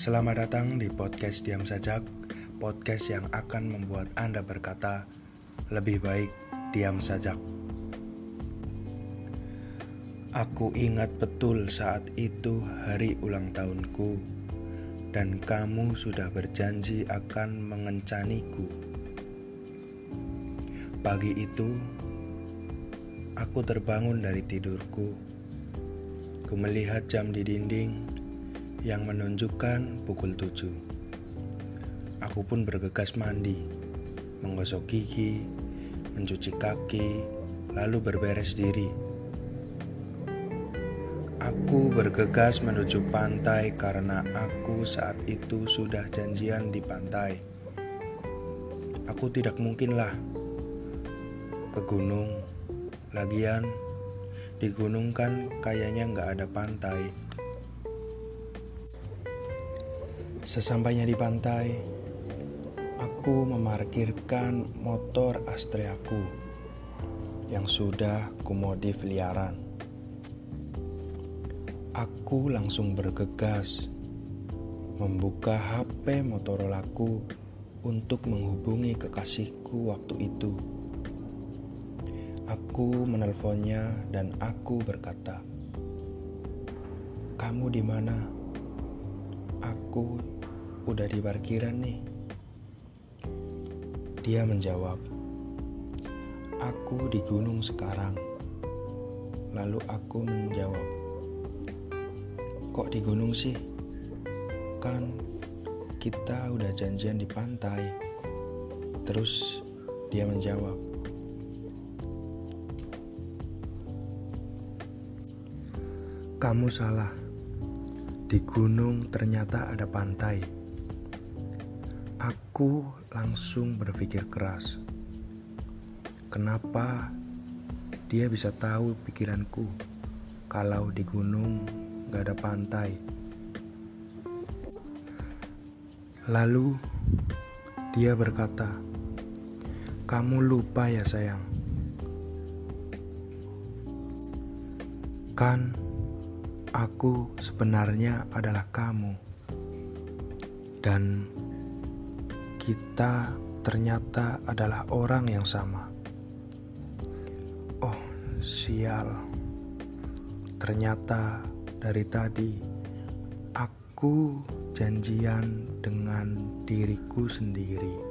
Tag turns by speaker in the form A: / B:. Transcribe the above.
A: Selamat datang di podcast Diam Sajak, podcast yang akan membuat Anda berkata, lebih baik diam sajak. Aku ingat betul saat itu hari ulang tahunku, dan kamu sudah berjanji akan mengencaniku. Pagi itu, aku terbangun dari tidurku. Ku melihat jam di dinding yang menunjukkan pukul tujuh. Aku pun bergegas mandi, menggosok gigi, mencuci kaki, lalu berberes diri. Aku bergegas menuju pantai karena aku saat itu sudah janjian di pantai. Aku tidak mungkinlah ke gunung. Lagian, di gunung kan kayaknya nggak ada pantai. Sesampainya di pantai, aku memarkirkan motor Astreaku yang sudah kumodif liaran. Aku langsung bergegas membuka HP Motorolaku untuk menghubungi kekasihku waktu itu. Aku menelponnya dan aku berkata, "Kamu di mana?" Aku udah di parkiran nih. Dia menjawab, aku di gunung sekarang. Lalu aku menjawab, kok di gunung sih? Kan kita udah janjian di pantai. Terus dia menjawab, kamu salah. Di gunung ternyata ada pantai. Aku langsung berpikir keras. Kenapa dia bisa tahu pikiranku kalau di gunung gak ada pantai? Lalu dia berkata, "Kamu lupa ya, sayang." Kan Aku sebenarnya adalah kamu, dan kita ternyata adalah orang yang sama. Oh, sial! Ternyata dari tadi aku janjian dengan diriku sendiri.